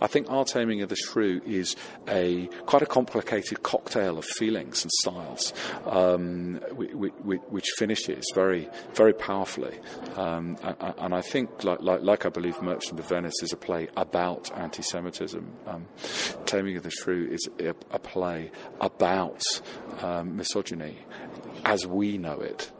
I think our Taming of the Shrew is a quite a complicated cocktail of feelings and styles, um, which finishes very, very powerfully. Um, and I think, like, like, like, I believe Merchant of Venice is a play about anti-Semitism. Um, Taming of the Shrew is a, a play about um, misogyny as we know it